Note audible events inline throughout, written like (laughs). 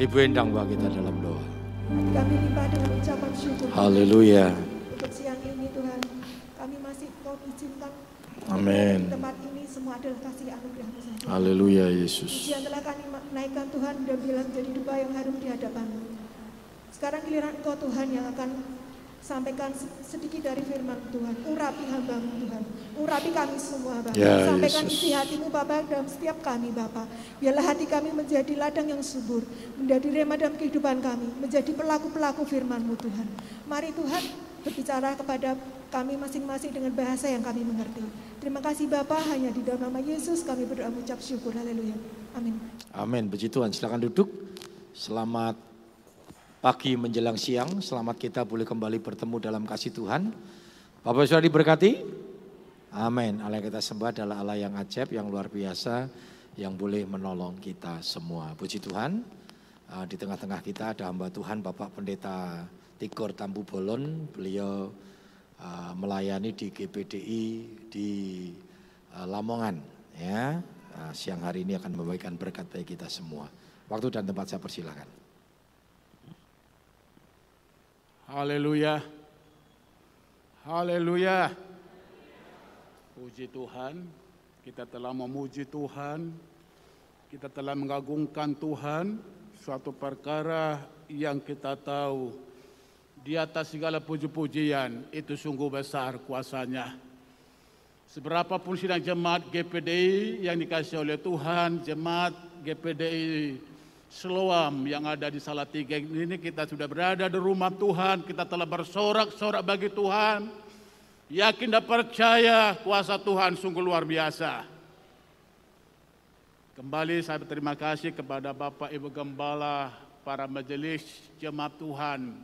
Ibu Endang bagi kita dalam doa. Kami limpah dengan ucapan syukur Haleluya. untuk siang ini Tuhan. Kami masih kau izinkan Amin. tempat ini semua adalah kasih anugerahmu saja. Haleluya Yesus. Pujian telah kami naikkan Tuhan dan bilang jadi dupa yang harum di hadapanmu. Sekarang giliran Engkau Tuhan yang akan sampaikan sedikit dari firman Tuhan. Urapi hambamu Tuhan. Urapi kami semua Bapak. Ya, sampaikan Yesus. isi hatimu Bapak dalam setiap kami Bapak. Biarlah hati kami menjadi ladang yang subur. Menjadi rema dalam kehidupan kami. Menjadi pelaku-pelaku firmanmu Tuhan. Mari Tuhan berbicara kepada kami masing-masing dengan bahasa yang kami mengerti. Terima kasih Bapak, hanya di dalam nama Yesus kami berdoa mengucap syukur. Haleluya. Amin. Amin. Puji Tuhan. Silakan duduk. Selamat pagi menjelang siang. Selamat kita boleh kembali bertemu dalam kasih Tuhan. Bapak sudah diberkati? Amin. Allah kita sembah adalah Allah yang ajaib, yang luar biasa, yang boleh menolong kita semua. Puji Tuhan. Uh, Di tengah-tengah kita ada hamba Tuhan Bapak Pendeta Tigor Tampu Bolon. Beliau uh, melayani di GPDI di uh, Lamongan. Ya, siang hari ini akan memberikan berkat bagi kita semua. Waktu dan tempat saya persilahkan. Haleluya. Haleluya. Puji Tuhan, kita telah memuji Tuhan, kita telah mengagungkan Tuhan, suatu perkara yang kita tahu di atas segala puji-pujian itu sungguh besar kuasanya. Seberapapun sidang jemaat GPDI yang dikasih oleh Tuhan, jemaat GPDI Seloam yang ada di Salatiga ini kita sudah berada di rumah Tuhan, kita telah bersorak-sorak bagi Tuhan. Yakin dan percaya kuasa Tuhan sungguh luar biasa. Kembali saya berterima kasih kepada Bapak Ibu Gembala, para majelis jemaat Tuhan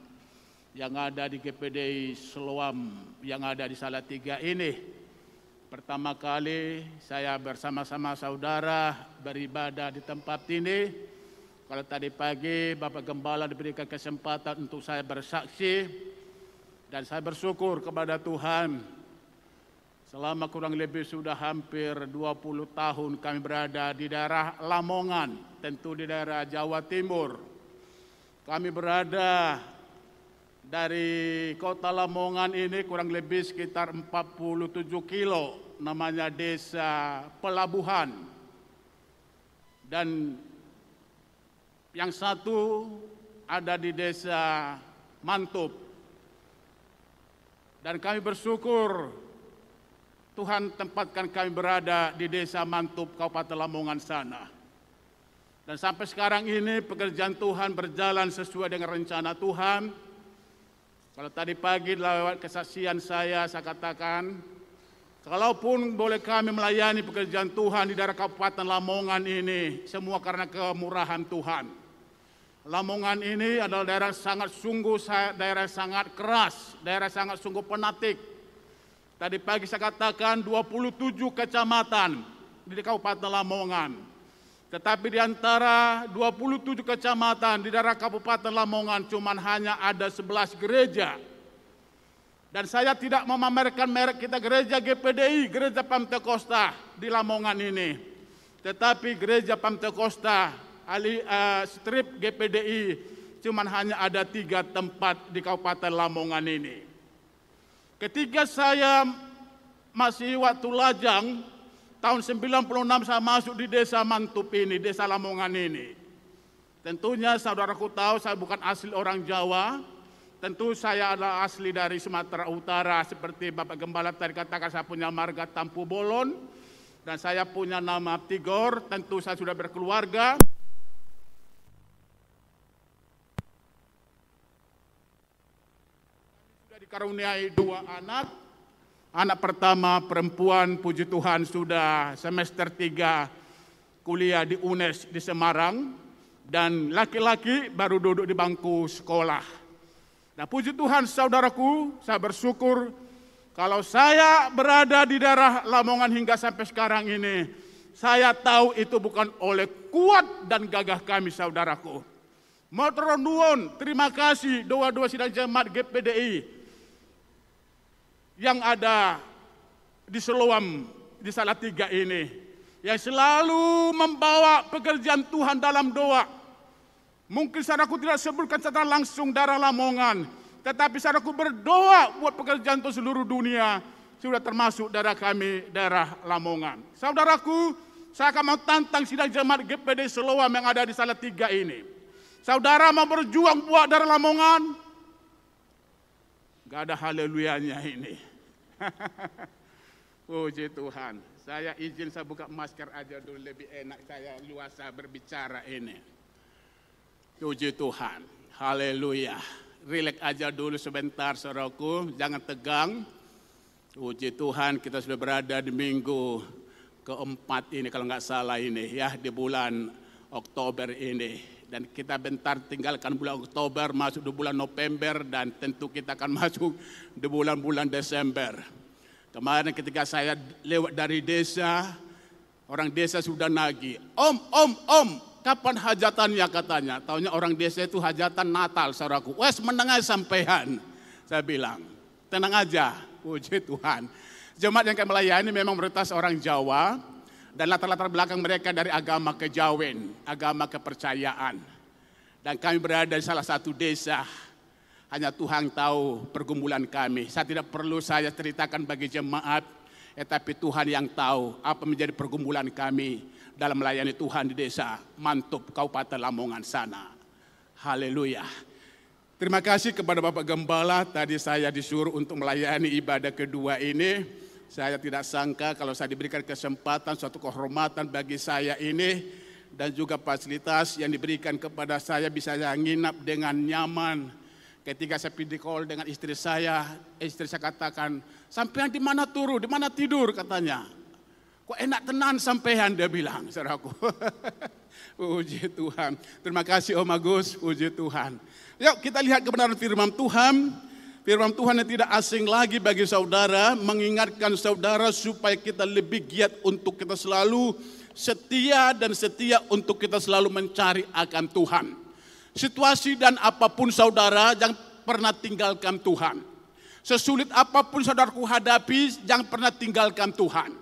yang ada di GPDI Seloam yang ada di Salatiga ini. Pertama kali saya bersama-sama saudara beribadah di tempat ini. Kalau tadi pagi Bapak Gembala diberikan kesempatan untuk saya bersaksi dan saya bersyukur kepada Tuhan selama kurang lebih sudah hampir 20 tahun kami berada di daerah Lamongan, tentu di daerah Jawa Timur. Kami berada dari kota Lamongan ini kurang lebih sekitar 47 kilo, namanya desa Pelabuhan. Dan yang satu ada di desa Mantup. Dan kami bersyukur Tuhan tempatkan kami berada di desa Mantup, Kabupaten Lamongan sana. Dan sampai sekarang ini pekerjaan Tuhan berjalan sesuai dengan rencana Tuhan. Kalau tadi pagi lewat kesaksian saya, saya katakan, kalaupun boleh kami melayani pekerjaan Tuhan di daerah Kabupaten Lamongan ini, semua karena kemurahan Tuhan. Lamongan ini adalah daerah sangat sungguh, daerah sangat keras, daerah sangat sungguh penatik. Tadi pagi saya katakan 27 kecamatan di Kabupaten Lamongan. Tetapi di antara 27 kecamatan di daerah Kabupaten Lamongan cuma hanya ada 11 gereja. Dan saya tidak memamerkan merek kita gereja GPDI, gereja Pamtekosta di Lamongan ini. Tetapi gereja Pamtekosta ali uh, strip GPDI cuma hanya ada tiga tempat di Kabupaten Lamongan ini. Ketika saya masih waktu lajang, tahun 96 saya masuk di desa Mantup ini, desa Lamongan ini. Tentunya saudaraku tahu saya bukan asli orang Jawa, tentu saya adalah asli dari Sumatera Utara seperti Bapak Gembala tadi katakan saya punya marga Tampu Bolon dan saya punya nama Tigor, tentu saya sudah berkeluarga. Dikaruniai dua anak, Anak pertama perempuan puji Tuhan sudah semester 3 kuliah di UNES di Semarang. Dan laki-laki baru duduk di bangku sekolah. Nah puji Tuhan saudaraku, saya bersyukur kalau saya berada di daerah Lamongan hingga sampai sekarang ini, saya tahu itu bukan oleh kuat dan gagah kami saudaraku. Motor terima kasih. Doa-doa sidang jemaat GPDI yang ada di Seloam, di Salatiga ini. Yang selalu membawa pekerjaan Tuhan dalam doa. Mungkin saudaraku tidak sebutkan secara langsung darah Lamongan. Tetapi saudaraku berdoa buat pekerjaan untuk seluruh dunia. Sudah termasuk darah kami, darah Lamongan. Saudaraku, saya akan mau tantang sidang jemaat GPD Seloam yang ada di salah tiga ini. Saudara mau berjuang buat darah Lamongan? Gak ada haleluyanya ini. (laughs) Puji Tuhan. Saya izin saya buka masker aja dulu lebih enak saya luasa berbicara ini. Puji Tuhan. Haleluya. Rileks aja dulu sebentar saudaraku, jangan tegang. Puji Tuhan kita sudah berada di minggu keempat ini kalau nggak salah ini ya di bulan Oktober ini. Dan kita bentar tinggalkan bulan Oktober masuk di bulan November dan tentu kita akan (laughs) masuk di bulan-bulan Desember. Kemarin ketika saya lewat dari desa, orang desa sudah nagih, Om, Om, Om, kapan hajatannya katanya. Taunya orang desa itu hajatan Natal, saudaraku. Wes menengah sampean. Saya bilang, tenang aja, puji Tuhan. Jemaat yang kami melayani memang mayoritas orang Jawa dan latar-latar belakang mereka dari agama kejawen, agama kepercayaan. Dan kami berada di salah satu desa. Hanya Tuhan tahu pergumulan kami. Saya tidak perlu saya ceritakan bagi jemaat, tetapi Tuhan yang tahu apa menjadi pergumulan kami dalam melayani Tuhan di desa Mantup, Kabupaten Lamongan sana. Haleluya. Terima kasih kepada Bapak Gembala, tadi saya disuruh untuk melayani ibadah kedua ini. Saya tidak sangka kalau saya diberikan kesempatan, suatu kehormatan bagi saya ini, dan juga fasilitas yang diberikan kepada saya bisa saya nginap dengan nyaman. Ketika saya video call dengan istri saya, istri saya katakan, sampai di mana turu, di mana tidur katanya. Kok enak tenan sampean dia bilang, (laughs) saudaraku. (laughs) puji Tuhan. Terima kasih Om Agus, puji Tuhan. Yuk kita lihat kebenaran firman Tuhan. Firman Tuhan yang tidak asing lagi bagi saudara, mengingatkan saudara supaya kita lebih giat untuk kita selalu setia dan setia untuk kita selalu mencari akan Tuhan. Situasi dan apa pun saudara, jangan pernah tinggalkan Tuhan. Sesulit apa pun saudaraku hadapi, jangan pernah tinggalkan Tuhan.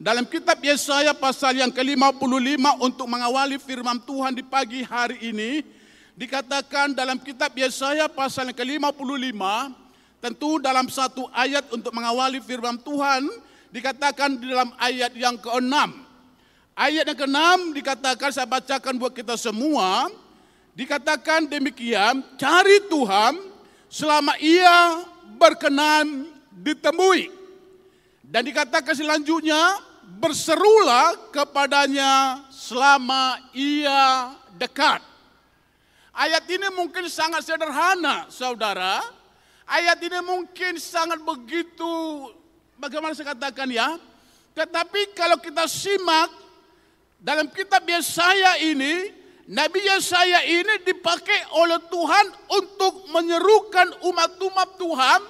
Dalam kitab Yesaya pasal yang ke-55 untuk mengawali firman Tuhan di pagi hari ini, dikatakan dalam kitab Yesaya pasal yang ke-55, tentu dalam satu ayat untuk mengawali firman Tuhan, dikatakan di dalam ayat yang ke-6. Ayat yang ke-6 dikatakan, saya bacakan buat kita semua, dikatakan demikian, cari Tuhan selama ia berkenan ditemui. Dan dikatakan selanjutnya, berserulah kepadanya selama ia dekat. Ayat ini mungkin sangat sederhana, saudara. Ayat ini mungkin sangat begitu, bagaimana saya katakan ya. Tetapi kalau kita simak dalam kitab Yesaya ini, Nabi Yesaya ini dipakai oleh Tuhan untuk menyerukan umat-umat Tuhan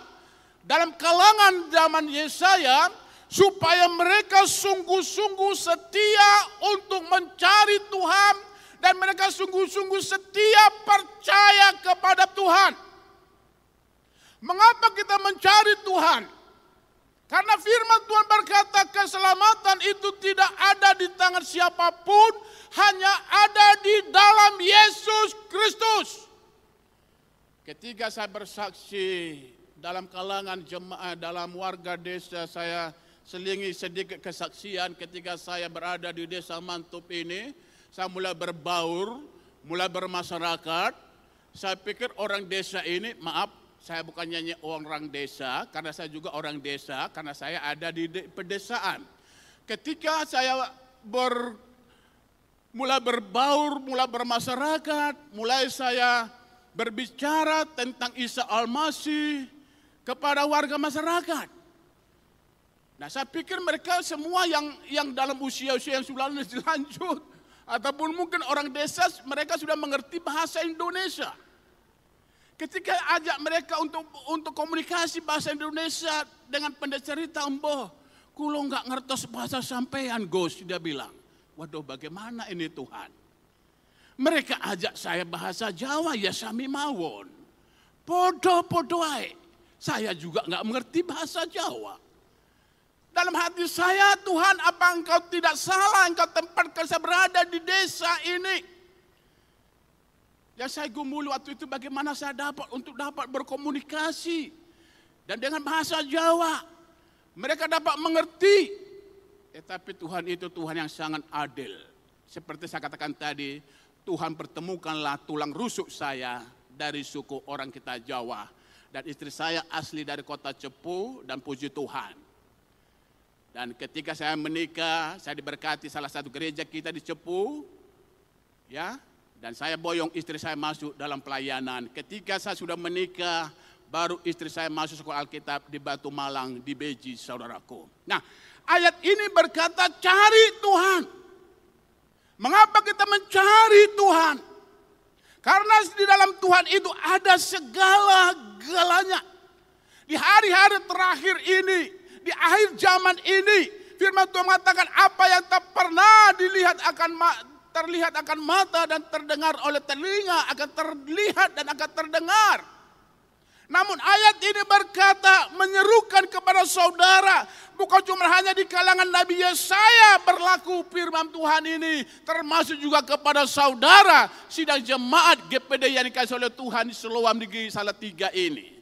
dalam kalangan zaman Yesaya supaya mereka sungguh-sungguh setia untuk mencari Tuhan dan mereka sungguh-sungguh setia percaya kepada Tuhan. Mengapa kita mencari Tuhan? Karena firman Tuhan berkata keselamatan itu tidak ada di tangan siapa pun, hanya ada di dalam Yesus Kristus. Ketika saya bersaksi dalam kalangan jemaah, dalam warga desa saya selingi sedikit kesaksian ketika saya berada di desa Mantup ini, saya mulai berbaur, mulai bermasyarakat. Saya pikir orang desa ini, maaf, saya bukan nyanyi orang desa, karena saya juga orang desa, karena saya ada di pedesaan. Ketika saya ber, mulai berbaur, mulai bermasyarakat, mulai saya berbicara tentang Isa Al-Masih kepada warga masyarakat. Nah saya pikir mereka semua yang yang dalam usia-usia yang sudah lanjut ataupun mungkin orang desa mereka sudah mengerti bahasa Indonesia. Ketika ajak mereka untuk untuk komunikasi bahasa Indonesia dengan pendeta cerita, emboh, kulo nggak ngertos bahasa sampean, Gus, dia bilang. Waduh, bagaimana ini Tuhan? Mereka ajak saya bahasa Jawa, ya sami mawon. Podo-podo Saya juga nggak mengerti bahasa Jawa. Dalam hati saya, Tuhan apa engkau tidak salah engkau tempatkan saya berada di desa ini. Yang saya gumuli waktu itu bagaimana saya dapat untuk dapat berkomunikasi. Dan dengan bahasa Jawa. Mereka dapat mengerti. Tetapi Tuhan itu Tuhan yang sangat adil. Seperti saya katakan tadi, Tuhan pertemukanlah tulang rusuk saya dari suku orang kita Jawa. Dan istri saya asli dari kota Cepu dan puji Tuhan. Dan ketika saya menikah, saya diberkati salah satu gereja kita di Cepu. Ya, dan saya boyong istri saya masuk dalam pelayanan. Ketika saya sudah menikah, baru istri saya masuk sekolah Alkitab di Batu Malang, di Beji, saudaraku. Nah, ayat ini berkata cari Tuhan. Mengapa kita mencari Tuhan? Karena di dalam Tuhan itu ada segala-galanya. Di hari-hari terakhir ini, di akhir zaman ini, firman Tuhan mengatakan apa yang tak pernah dilihat akan terlihat akan mata dan terdengar oleh telinga, akan terlihat dan akan terdengar. Namun ayat ini berkata menyerukan kepada saudara, bukan cuma hanya di kalangan Nabi Yesaya berlaku firman Tuhan ini, termasuk juga kepada saudara sidang jemaat GPD yang dikasih oleh Tuhan di Seluam Negeri Salatiga ini.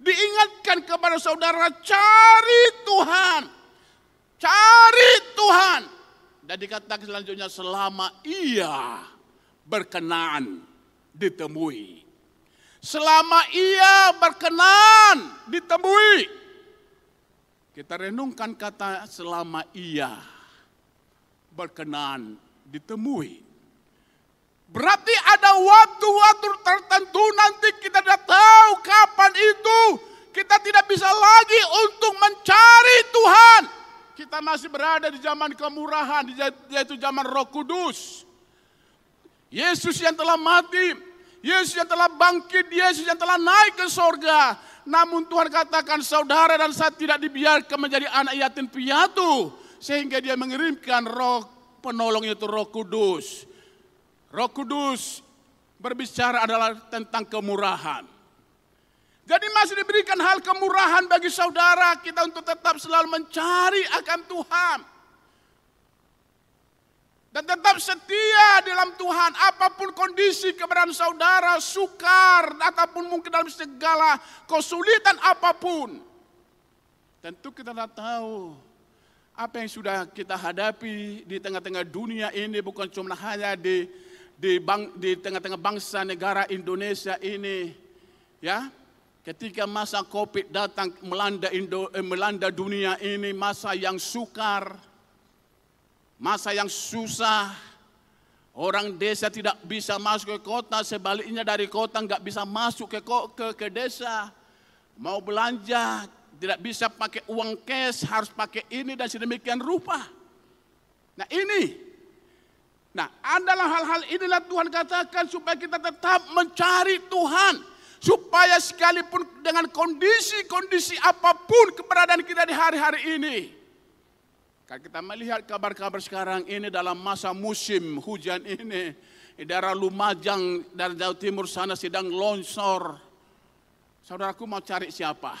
Diingatkan kepada saudara, cari Tuhan, cari Tuhan, dan dikatakan selanjutnya selama ia berkenan ditemui. Selama ia berkenan ditemui. Kita renungkan kata selama ia berkenan ditemui. Berarti ada waktu-waktu tertentu nanti kita tidak tahu kapan itu. Kita tidak bisa lagi untuk mencari Tuhan kita masih berada di zaman kemurahan, yaitu zaman roh kudus. Yesus yang telah mati, Yesus yang telah bangkit, Yesus yang telah naik ke sorga. Namun Tuhan katakan saudara dan saya tidak dibiarkan menjadi anak yatim piatu. Sehingga dia mengirimkan roh penolong itu roh kudus. Roh kudus berbicara adalah tentang kemurahan. Jadi masih diberikan hal kemurahan bagi saudara kita untuk tetap selalu mencari akan Tuhan. Dan tetap setia dalam Tuhan apa pun kondisi keberadaan saudara, sukar, ataupun mungkin dalam segala kesulitan apa pun. Tentu kita tidak tahu apa yang sudah kita hadapi di tengah-tengah dunia ini bukan cuma hanya di di, bang, di tengah-tengah bangsa negara Indonesia ini. Ya, Ketika masa Covid datang melanda Indo, eh, melanda dunia ini masa yang sukar, masa yang susah. Orang desa tidak bisa masuk ke kota, sebaliknya dari kota nggak bisa masuk ke, ke ke desa. Mau belanja tidak bisa pakai uang cash, harus pakai ini dan sedemikian rupa. Nah ini, nah adalah hal-hal inilah Tuhan katakan supaya kita tetap mencari Tuhan supaya sekalipun dengan kondisi-kondisi apa pun keberadaan kita di hari-hari ini. Kalau kita melihat kabar-kabar sekarang ini dalam masa musim hujan ini, di daerah Lumajang dari Jawa Timur sana sedang longsor. Saudaraku mau cari siapa?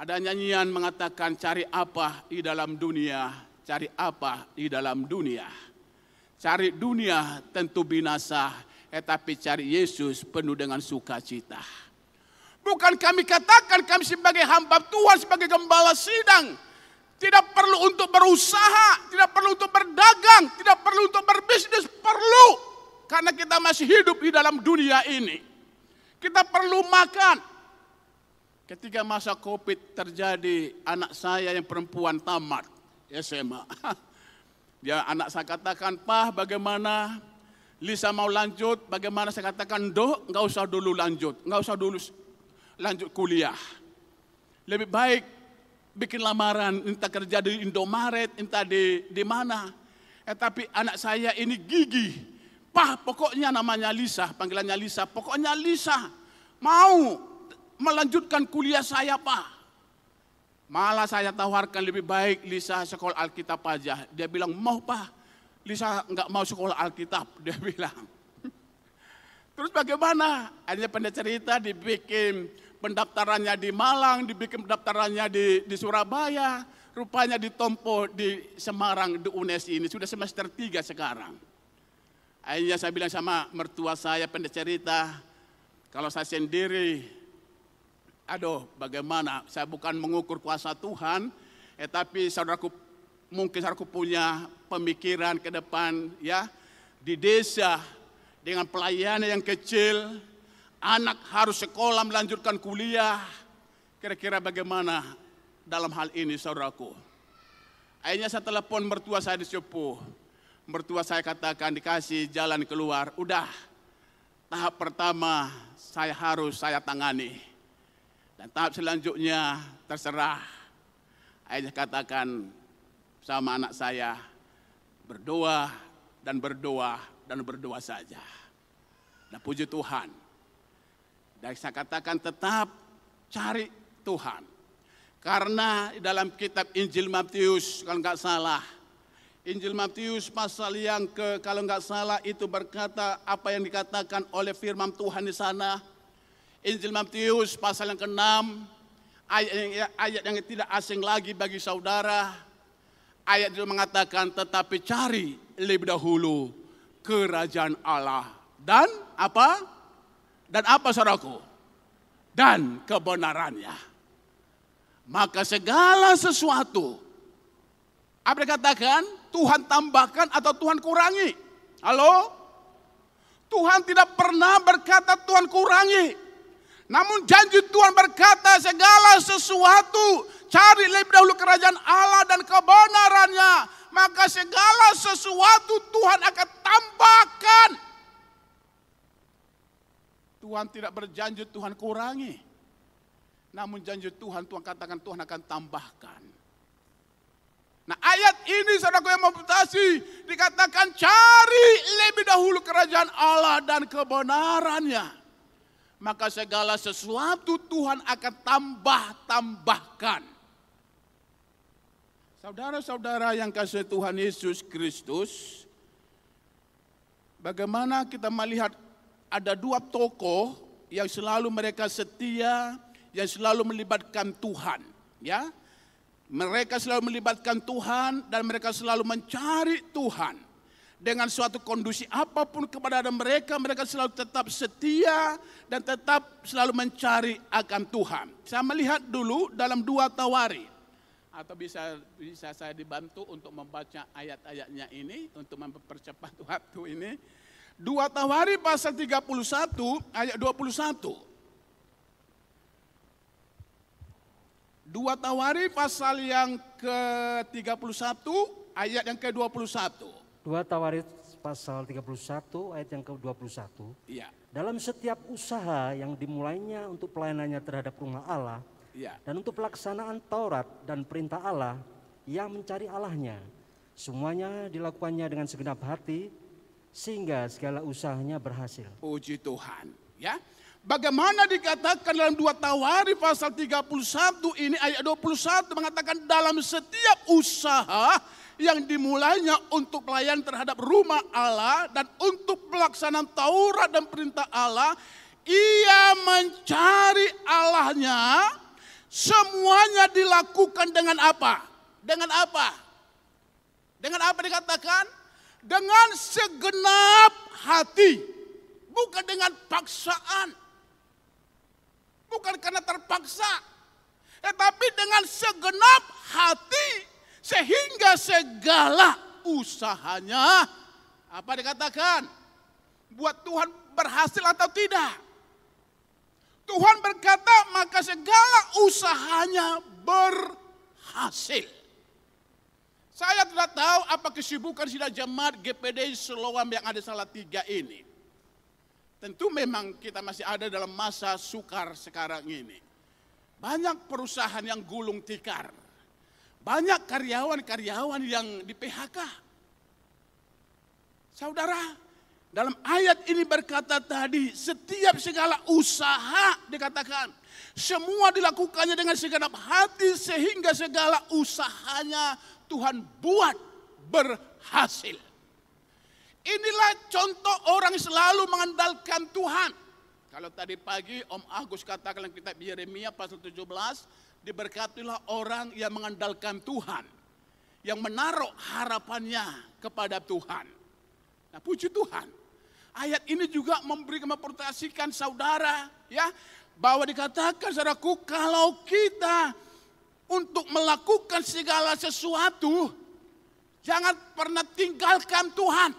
Ada nyanyian mengatakan cari apa di dalam dunia, cari apa di dalam dunia. Cari dunia tentu binasa, tetapi cari Yesus penuh dengan sukacita. Bukan kami katakan kami sebagai hamba Tuhan, sebagai gembala sidang. Tidak perlu untuk berusaha, tidak perlu untuk berdagang, tidak perlu untuk berbisnis, perlu. Karena kita masih hidup di dalam dunia ini. Kita perlu makan. Ketika masa Covid terjadi, anak saya yang perempuan tamat SMA. Dia (laughs) anak saya katakan, "Pah, bagaimana Lisa mau lanjut, bagaimana saya katakan, do, nggak usah dulu lanjut, nggak usah dulu lanjut kuliah. Lebih baik bikin lamaran, entah kerja di Indomaret, entah di di mana. Eh, tapi anak saya ini gigi. Pah, pokoknya namanya Lisa, panggilannya Lisa. Pokoknya Lisa mau melanjutkan kuliah saya, Pak. Malah saya tawarkan lebih baik Lisa sekolah Alkitab aja. Dia bilang, mau Pak Lisa nggak mau sekolah Alkitab, (laughs) dia bilang. Terus bagaimana? Akhirnya pendeta cerita dibikin pendaftarannya di Malang, dibikin pendaftarannya di, di Surabaya, rupanya ditompo di Semarang, di UNES ini, sudah semester tiga sekarang. Akhirnya saya bilang sama mertua saya cerita, kalau saya sendiri, aduh bagaimana, saya bukan mengukur kuasa Tuhan, eh, tapi saudaraku mungkin saudaraku punya pemikiran ke depan ya, di desa dengan pelayanan yang kecil, anak harus sekolah melanjutkan kuliah, kira-kira bagaimana dalam hal ini saudaraku. Akhirnya saya telepon mertua saya di Sepuh, mertua saya katakan dikasih jalan keluar, udah tahap pertama saya harus saya tangani. Dan tahap selanjutnya terserah. Ayah katakan sama anak saya, berdoa dan berdoa dan berdoa saja. Dan puji Tuhan. Dan saya katakan tetap cari Tuhan. Karena dalam kitab Injil Matius kalau nggak salah Injil Matius pasal yang ke kalau nggak salah itu berkata apa yang dikatakan oleh firman Tuhan di sana. Injil Matius pasal yang ke-6 ayat, ayat yang tidak asing lagi bagi saudara. Ayat itu mengatakan tetapi cari lebih dahulu kerajaan Allah dan apa? Dan apa saudaraku? Dan kebenarannya. Maka segala sesuatu apa dikatakan? Tuhan tambahkan atau Tuhan kurangi? Halo? Tuhan tidak pernah berkata Tuhan kurangi. Namun janji Tuhan berkata segala sesuatu cari lebih dahulu kerajaan Allah dan kebenarannya. Maka segala sesuatu Tuhan akan tambahkan. Tuhan tidak berjanji Tuhan kurangi. Namun janji Tuhan, Tuhan katakan Tuhan akan tambahkan. Nah ayat ini saudaraku yang memputasi dikatakan cari lebih dahulu kerajaan Allah dan kebenarannya. Maka segala sesuatu Tuhan akan tambah-tambahkan. Saudara-saudara yang kasih Tuhan Yesus Kristus, bagaimana kita melihat ada dua tokoh yang selalu mereka setia, yang selalu melibatkan Tuhan, ya. Mereka selalu melibatkan Tuhan dan mereka selalu mencari Tuhan. Dengan suatu kondisi apa pun kepada mereka, mereka selalu tetap setia dan tetap selalu mencari akan Tuhan. Saya melihat dulu dalam dua tawari. Atau bisa bisa saya dibantu untuk membaca ayat-ayatnya ini, untuk mempercepat waktu ini. Dua tawari pasal 31 ayat 21. Dua Tawari pasal yang ke-31 ayat yang ke-21. Dua Tawari pasal 31 ayat yang ke-21. Iya. Dalam setiap usaha yang dimulainya untuk pelayanannya terhadap rumah Allah iya. dan untuk pelaksanaan Taurat dan perintah Allah, ia mencari Allahnya. Semuanya dilakukannya dengan segenap hati sehingga segala usahanya berhasil. Puji Tuhan, ya. Bagaimana dikatakan dalam dua Tawari pasal 31 ini ayat 21 mengatakan dalam setiap usaha yang dimulainya untuk pelayan terhadap rumah Allah dan untuk pelaksanaan Taurat dan perintah Allah, ia mencari Allahnya, semuanya dilakukan dengan apa? Dengan apa? Dengan apa dikatakan? Dengan segenap hati, bukan dengan paksaan bukan karena terpaksa, tetapi dengan segenap hati sehingga segala usahanya apa dikatakan buat Tuhan berhasil atau tidak. Tuhan berkata maka segala usahanya berhasil. Saya tidak tahu apa kesibukan sidang jemaat GPD Selowam yang ada salah tiga ini. Tentu memang kita masih ada dalam masa sukar sekarang ini. Banyak perusahaan yang gulung tikar. Banyak karyawan-karyawan yang di PHK. Saudara, dalam ayat ini berkata tadi, setiap segala usaha dikatakan, semua dilakukannya dengan segenap hati sehingga segala usahanya Tuhan buat berhasil. Inilah contoh orang selalu mengandalkan Tuhan. Kalau tadi pagi Om Agus katakan dalam kitab Yeremia pasal 17, diberkatilah orang yang mengandalkan Tuhan. Yang menaruh harapannya kepada Tuhan. Nah, puji Tuhan. Ayat ini juga memberi memperhatikan saudara ya bahwa dikatakan saudaraku kalau kita untuk melakukan segala sesuatu jangan pernah tinggalkan Tuhan.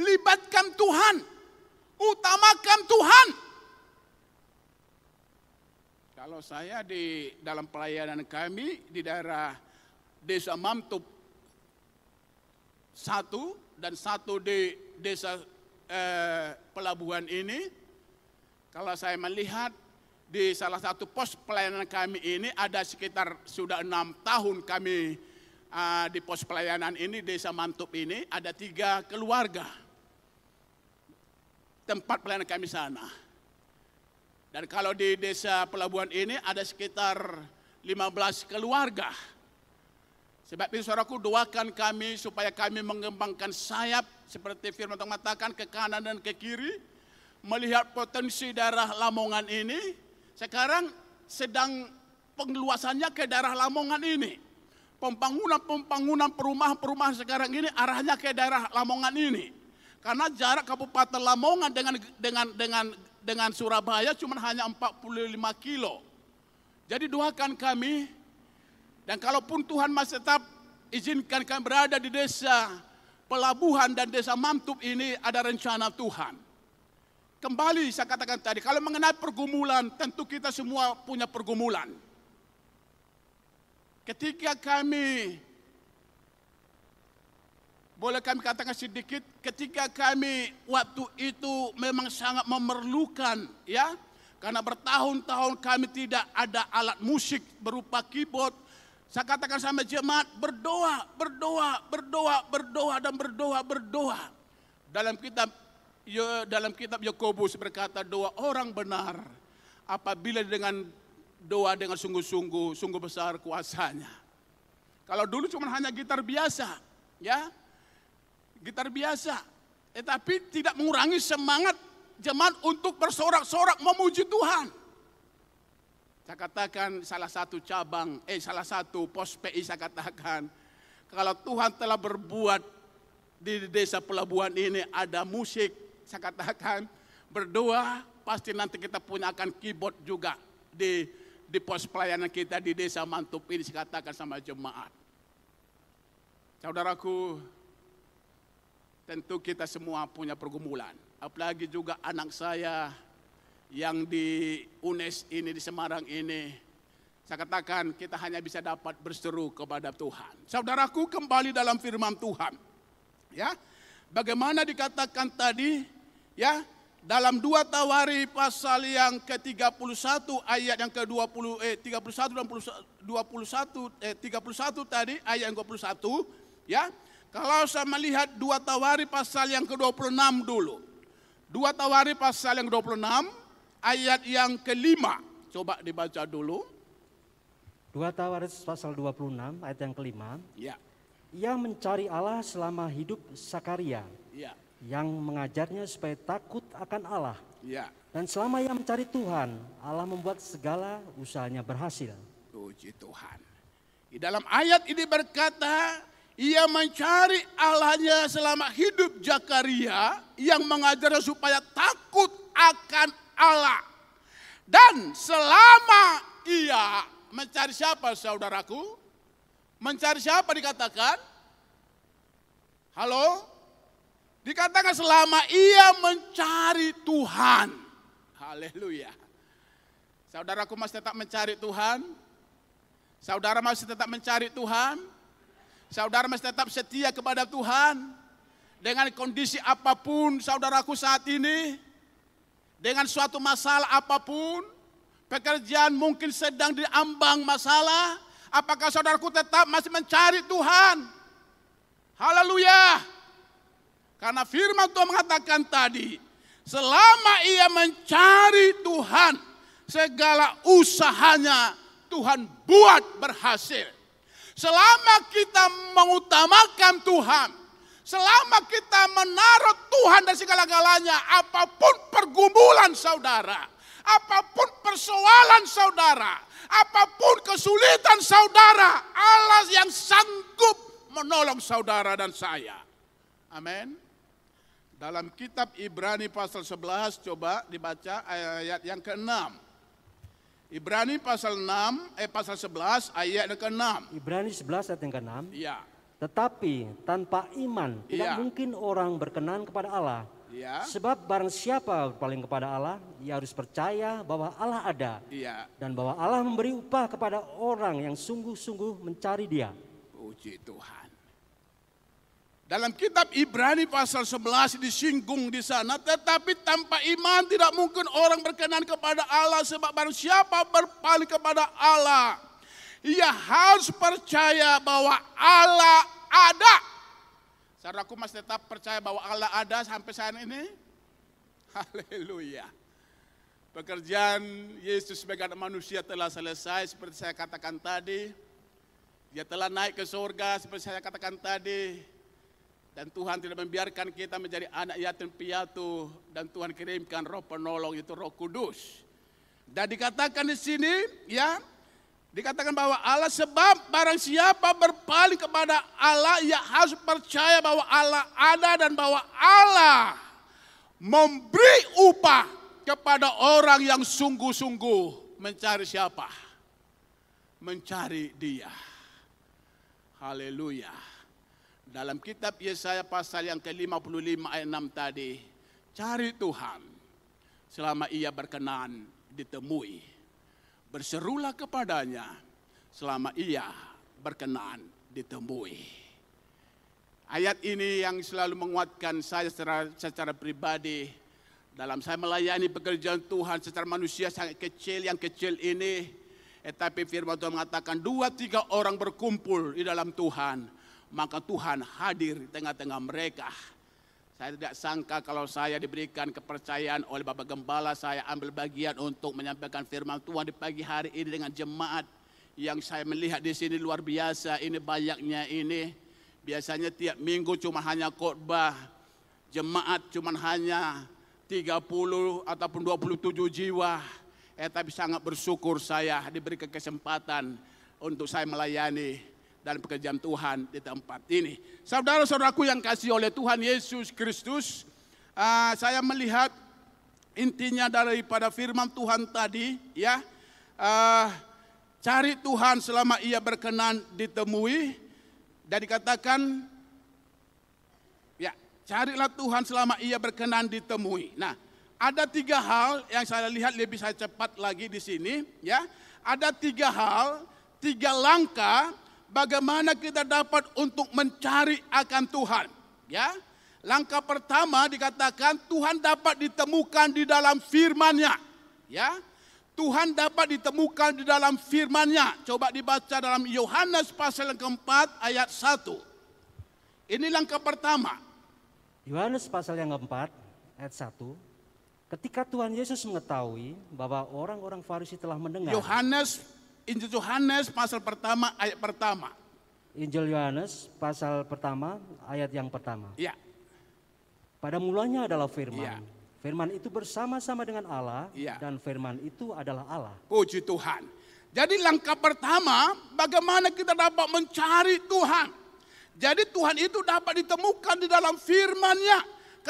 Libatkan Tuhan. Utamakan Tuhan. Kalau saya di dalam pelayanan kami di daerah Desa Mamtup satu dan satu di desa eh, pelabuhan ini, kalau saya melihat di salah satu pos pelayanan kami ini ada sekitar sudah enam tahun kami uh, di pos pelayanan ini desa Mantup ini ada tiga keluarga tempat pelayanan kami sana. Dan kalau di desa pelabuhan ini ada sekitar 15 keluarga. Sebab itu saudaraku doakan kami supaya kami mengembangkan sayap seperti firman Tuhan mengatakan ke kanan dan ke kiri. Melihat potensi daerah Lamongan ini. Sekarang sedang pengeluasannya ke daerah Lamongan ini. Pembangunan-pembangunan perumahan-perumahan sekarang ini arahnya ke daerah Lamongan ini. Karena jarak Kabupaten Lamongan dengan dengan dengan dengan Surabaya cuma hanya 45 kilo. Jadi doakan kami dan kalaupun Tuhan masih tetap izinkan kami berada di desa pelabuhan dan desa Mamtup ini ada rencana Tuhan. Kembali saya katakan tadi, kalau mengenai pergumulan, tentu kita semua punya pergumulan. Ketika kami boleh kami katakan sedikit ketika kami waktu itu memang sangat memerlukan ya. Karena bertahun-tahun kami tidak ada alat musik berupa keyboard. Saya katakan sama jemaat berdoa berdoa berdoa berdoa dan berdoa berdoa. Dalam kitab dalam kitab Yakobus berkata doa orang benar apabila dengan doa dengan sungguh-sungguh sungguh besar kuasanya. Kalau dulu cuma hanya gitar biasa ya gitar biasa. Tetapi tidak mengurangi semangat jemaat untuk bersorak-sorak memuji Tuhan. Saya katakan salah satu cabang, eh salah satu pos PI saya katakan, kalau Tuhan telah berbuat di desa pelabuhan ini ada musik, saya katakan berdoa pasti nanti kita punya akan keyboard juga di di pos pelayanan kita di desa Mantup ini saya katakan sama jemaat. Saudaraku, tentu kita semua punya pergumulan. Apalagi juga anak saya yang di UNES ini, di Semarang ini. Saya katakan kita hanya bisa dapat berseru kepada Tuhan. Saudaraku kembali dalam firman Tuhan. Ya, bagaimana dikatakan tadi, ya, dalam dua Tawari pasal yang ke-31 ayat yang ke-20 eh 31 dan 21 eh 31 tadi ayat yang ke-21 ya kalau saya melihat dua Tawari pasal yang ke-26 dulu. Dua Tawari pasal yang ke-26 ayat yang kelima. Coba dibaca dulu. Dua Tawari pasal 26 ayat yang kelima. Ya. Ia mencari Allah selama hidup Sakaria. Ya. Yang mengajarnya supaya takut akan Allah. Ya. Dan selama ia mencari Tuhan, Allah membuat segala usahanya berhasil. Puji Tuhan. Di dalam ayat ini berkata, ia mencari Allahnya selama hidup Jakaria yang mengajarnya supaya takut akan Allah. Dan selama ia mencari siapa saudaraku? Mencari siapa dikatakan? Halo? Dikatakan selama ia mencari Tuhan. Haleluya. Saudaraku masih tetap mencari Tuhan? Saudara masih tetap mencari Tuhan? Saudara mesti tetap setia kepada Tuhan. Dengan kondisi apa pun saudaraku saat ini. Dengan suatu masalah apa pun. Pekerjaan mungkin sedang diambang masalah. Apakah saudaraku tetap masih mencari Tuhan? Haleluya. Karena firman Tuhan mengatakan tadi. Selama ia mencari Tuhan. Segala usahanya Tuhan buat berhasil. Selama kita mengutamakan Tuhan, selama kita menaruh Tuhan dan segala-galanya, apa pun pergumulan saudara, apa pun persoalan saudara, apa pun kesulitan saudara, Allah yang sanggup menolong saudara dan saya. Amin. Dalam kitab Ibrani pasal 11 coba dibaca ayat yang ke-6. Ibrani pasal 6 eh pasal 11 ayat yang ke-6. Ibrani 11 ayat yang ke-6. Iya. Tetapi tanpa iman tidak Iya. mungkin orang berkenan kepada Allah. Iya. Sebab barang siapa berpaling kepada Allah, ia harus percaya bahwa Allah ada Iya. dan bahwa Allah memberi upah kepada orang yang sungguh-sungguh mencari Dia. Puji Tuhan. Dalam kitab Ibrani pasal 11 disinggung di sana, tetapi tanpa iman tidak mungkin orang berkenan kepada Allah sebab barang siapa berpaling kepada Allah, ia harus percaya bahwa Allah ada. Saudaraku masih tetap percaya bahwa Allah ada sampai saat ini? (laughs) Haleluya. Pekerjaan Yesus sebagai manusia telah selesai seperti saya katakan tadi. Dia telah naik ke surga seperti saya katakan tadi. Dan Tuhan tidak membiarkan kita menjadi anak yatim piatu. Dan Tuhan kirimkan roh penolong itu roh kudus. Dan dikatakan di sini ya. Dikatakan bahwa Allah sebab barang siapa berpaling kepada Allah. Ia harus percaya bahwa Allah ada dan bahwa Allah memberi upah kepada orang yang sungguh-sungguh mencari siapa? Mencari dia. Haleluya. Dalam kitab Yesaya pasal yang ke-55 ayat 6 tadi, cari Tuhan selama ia berkenan ditemui. Berserulah kepadanya selama ia berkenan ditemui. Ayat ini yang selalu menguatkan saya secara, secara pribadi dalam saya melayani pekerjaan Tuhan secara manusia sangat kecil yang kecil ini. Tetapi firman Tuhan mengatakan dua tiga orang berkumpul di dalam Tuhan. Maka Tuhan hadir di tengah-tengah mereka. Saya tidak sangka kalau saya diberikan kepercayaan oleh Bapak Gembala saya ambil bagian untuk menyampaikan firman Tuhan di pagi hari ini dengan jemaat yang saya melihat di sini luar biasa. Ini banyaknya ini. Biasanya tiap minggu cuma hanya khotbah. Jemaat cuma hanya 30 ataupun 27 jiwa. Eh tapi sangat bersyukur saya diberikan kesempatan untuk saya melayani dan pekerjaan Tuhan di tempat ini. Saudara-saudaraku yang kasih oleh Tuhan Yesus Kristus, ah, saya melihat intinya daripada firman Tuhan tadi, ya, ah, cari Tuhan selama ia berkenan ditemui, dan dikatakan, ya, carilah Tuhan selama ia berkenan ditemui. Nah, ada tiga hal yang saya lihat lebih saya cepat lagi di sini, ya. Ada tiga hal, tiga langkah bagaimana kita dapat untuk mencari akan Tuhan, ya. Langkah pertama dikatakan Tuhan dapat ditemukan di dalam firman-Nya, ya. Tuhan dapat ditemukan di dalam firman-Nya. Coba dibaca dalam Yohanes pasal yang keempat ayat 1. Ini langkah pertama. Yohanes pasal yang keempat ayat 1. Ketika Tuhan Yesus mengetahui bahwa orang-orang Farisi telah mendengar Yohanes Injil Yohanes pasal pertama ayat pertama. Injil Yohanes pasal pertama ayat yang pertama. Ya, Pada mulanya adalah firman. Iya. Firman itu bersama-sama dengan Allah Iya. dan firman itu adalah Allah. puji Tuhan. Jadi langkah pertama bagaimana kita dapat mencari Tuhan. Jadi Tuhan itu dapat ditemukan di dalam firman-Nya.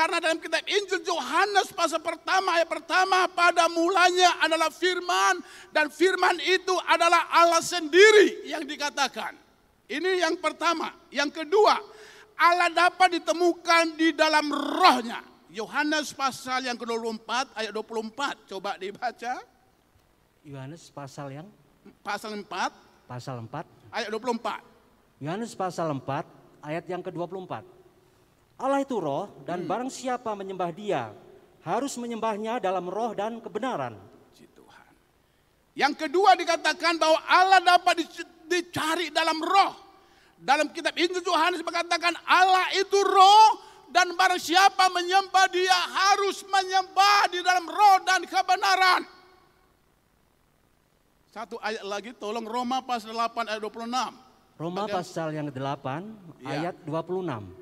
Karena dalam kitab Injil Yohanes pasal pertama ayat pertama pada mulanya adalah firman dan firman itu adalah Allah sendiri yang dikatakan. Ini yang pertama. Yang kedua, Allah dapat ditemukan di dalam rohnya. Yohanes pasal yang ke-24 ayat 24. Coba dibaca. Yohanes pasal yang Pasal 4 pasal 4 ayat 24. Yohanes pasal 4 ayat yang ke-24. Allah itu roh dan barang siapa menyembah dia harus menyembahnya dalam roh dan kebenaran. Tuhan. Yang kedua dikatakan bahwa Allah dapat dic- dicari dalam roh. Dalam kitab Injil Yohanes mengatakan Allah itu roh dan barang siapa menyembah dia harus menyembah di dalam roh dan kebenaran. Satu ayat lagi tolong Roma pasal 8 ayat 26. Roma Bagian- pasal yang ke-8 Ya. ayat 26.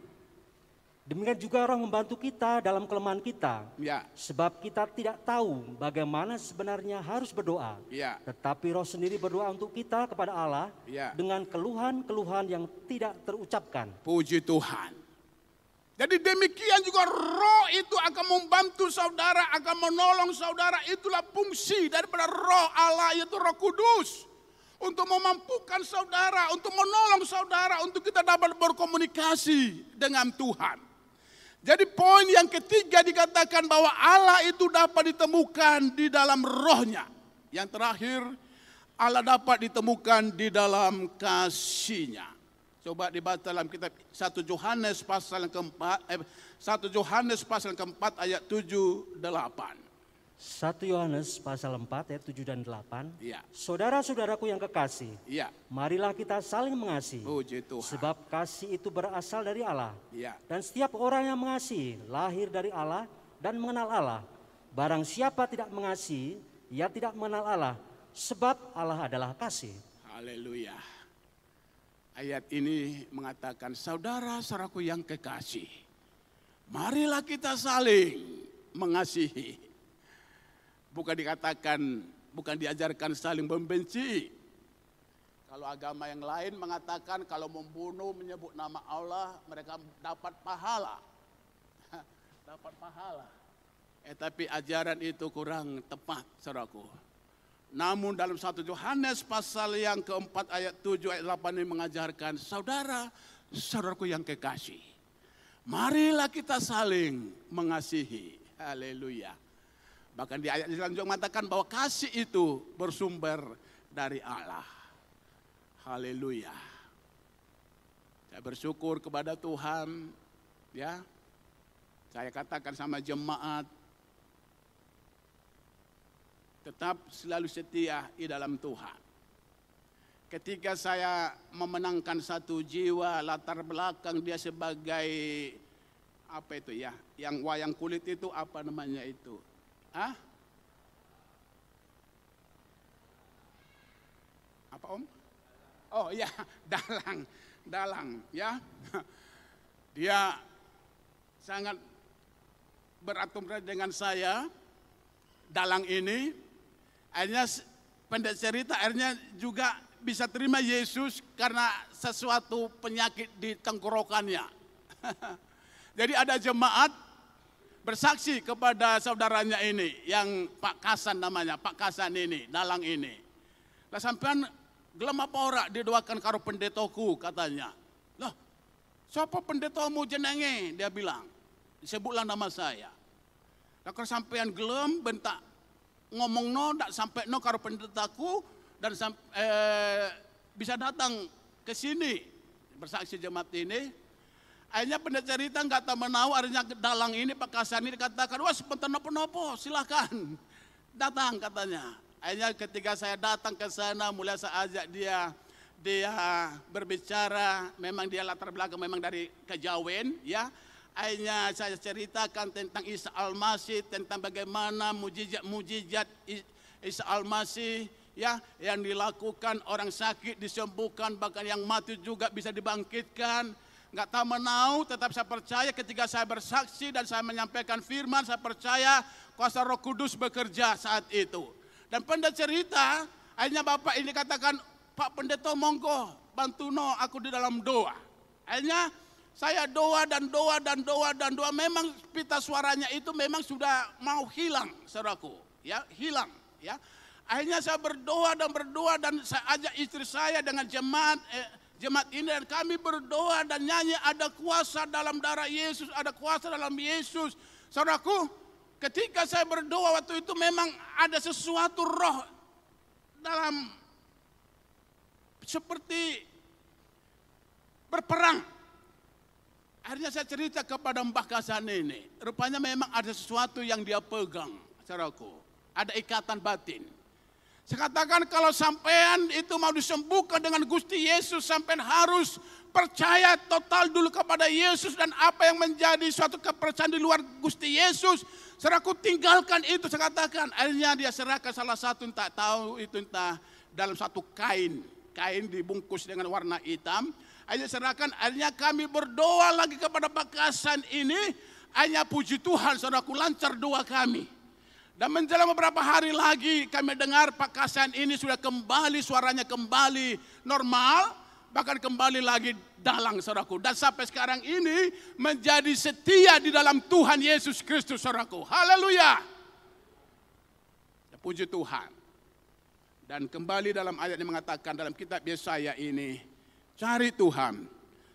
Demikian juga roh membantu kita dalam kelemahan kita. Ya, Sebab kita tidak tahu bagaimana sebenarnya harus berdoa. ya, Tetapi roh sendiri berdoa untuk kita kepada Allah ya. dengan keluhan-keluhan yang tidak terucapkan. Puji Tuhan. Jadi demikian juga roh itu akan membantu saudara, akan menolong saudara. Itulah fungsi daripada roh Allah yaitu roh kudus. Untuk memampukan saudara, untuk menolong saudara, untuk kita dapat berkomunikasi dengan Tuhan. Jadi poin yang ketiga dikatakan bahwa Allah itu dapat ditemukan di dalam rohnya. Yang terakhir, Allah dapat ditemukan di dalam kasihnya. Coba dibaca dalam kitab 1 Yohanes pasal keempat, eh, 1 Yohanes pasal keempat ayat 7, 8. 1 Yohanes pasal 4 ayat 7 dan 8. Iya. Saudara-saudaraku yang kekasih, Iya, marilah kita saling mengasihi. puji Tuhan. Sebab kasih itu berasal dari Allah. Iya. Dan setiap orang yang mengasihi lahir dari Allah dan mengenal Allah. Barang siapa tidak mengasihi, ia tidak mengenal Allah. Sebab Allah adalah kasih. Haleluya. Ayat ini mengatakan, saudara-saudaraku yang kekasih, marilah kita saling mengasihi. Bukan dikatakan, bukan diajarkan saling membenci. Kalau agama yang lain mengatakan kalau membunuh menyebut nama Allah, mereka dapat pahala. (laughs) dapat pahala. Eh tapi ajaran itu kurang tepat, saudaraku. Namun dalam satu Yohanes pasal yang keempat ayat 7 ayat 8 ini mengajarkan saudara, saudaraku yang kekasih. Marilah kita saling mengasihi. Haleluya. Bahkan di ayat selanjutnya mengatakan bahwa kasih itu bersumber dari Allah. Haleluya. Saya bersyukur kepada Tuhan ya. Saya katakan sama jemaat tetap selalu setia di dalam Tuhan. Ketika saya memenangkan satu jiwa latar belakang dia sebagai apa itu ya, yang wayang kulit itu apa namanya itu? Hah? Apa Om? Oh iya, (laughs) dalang, dalang ya. (laughs) Dia sangat beratum dengan saya, dalang ini akhirnya pendek cerita akhirnya juga bisa terima Yesus karena sesuatu penyakit di tenggorokannya. (laughs) Jadi ada jemaat bersaksi kepada saudaranya ini yang Pak Kasan namanya, Pak Kasan ini, dalang ini. Lah sampean gelem apa ora didoakan karo pendetoku katanya. Loh, siapa pendetamu jenenge? Dia bilang. Sebutlah nama saya. Lah kalau sampean gelem bentak ngomong no ndak sampai no karo pendetaku dan sam- eh, bisa datang ke sini bersaksi jemaat ini. Akhirnya pendeta cerita nggak tahu menau, akhirnya dalang ini Pak Kasan ini katakan, wah sebentar nopo-nopo, silahkan (laughs) datang katanya. Akhirnya ketika saya datang ke sana, mulai saya ajak dia, dia berbicara, memang dia latar belakang memang dari kejawen, ya. Akhirnya saya ceritakan tentang Isa Al-Masih, tentang bagaimana mujizat-mujizat Isa Al-Masih, ya yang dilakukan orang sakit disembuhkan bahkan yang mati juga bisa dibangkitkan nggak tahu menau tetap saya percaya ketika saya bersaksi dan saya menyampaikan firman saya percaya kuasa Roh Kudus bekerja saat itu. Dan pendeta cerita akhirnya bapak ini katakan Pak Pendeta monggo bantu no aku di dalam doa. Akhirnya saya doa dan doa dan doa dan doa. Memang pita suaranya itu memang sudah mau hilang saudaraku. Ya hilang ya. Akhirnya saya berdoa dan berdoa dan saya ajak istri saya dengan jemaat eh, jemaat ini dan kami berdoa dan nyanyi ada kuasa dalam darah Yesus, ada kuasa dalam Yesus. Saudaraku, ketika saya berdoa waktu itu memang ada sesuatu roh dalam seperti berperang. Akhirnya saya cerita kepada Mbah Kasan ini, rupanya memang ada sesuatu yang dia pegang, saudaraku. Ada ikatan batin. Saya katakan kalau sampean itu mau disembuhkan dengan Gusti Yesus, sampean harus percaya total dulu kepada Yesus dan apa yang menjadi suatu kepercayaan di luar Gusti Yesus. Seraku tinggalkan itu, saya katakan. Akhirnya dia serahkan salah satu entah tahu itu entah dalam satu kain. Kain dibungkus dengan warna hitam. Akhirnya serahkan, akhirnya kami berdoa lagi kepada Pakasan ini. Hanya puji Tuhan, saudaraku lancar doa kami. Dan menjelang beberapa hari lagi kami dengar Pak Kasan ini sudah kembali, suaranya kembali normal. bahkan kembali lagi dalang saudaraku. Dan sampai sekarang ini menjadi setia di dalam Tuhan Yesus Kristus saudaraku. Haleluya. Ya, puji Tuhan. Dan kembali dalam ayat yang mengatakan dalam kitab Yesaya ini, cari Tuhan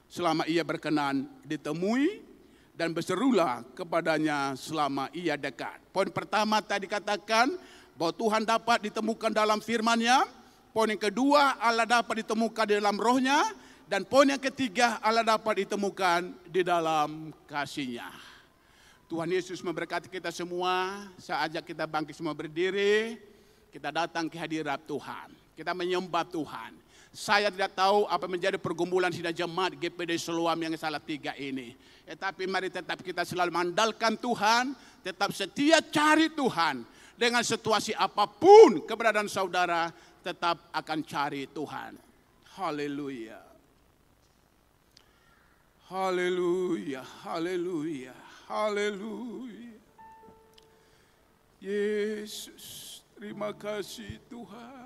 selama ia berkenan ditemui dan berserulah kepadanya selama ia dekat. Poin pertama tadi katakan bahwa Tuhan dapat ditemukan dalam firman-Nya. Poin yang kedua, Allah dapat ditemukan di dalam rohnya. Dan poin yang ketiga, Allah dapat ditemukan di dalam kasihnya. Tuhan Yesus memberkati kita semua. Saya ajak kita bangkit semua berdiri. Kita datang ke hadirat Tuhan. Kita menyembah Tuhan. Saya tidak tahu apa menjadi pergumulan sidang jemaat GPD Seluam yang salah tiga ini. Tetapi mari tetap kita selalu mengandalkan Tuhan. Tetap setia cari Tuhan. Dengan situasi apa pun keberadaan saudara tetap akan cari Tuhan. Haleluya. Haleluya, haleluya, haleluya. Yesus Terima kasih Tuhan.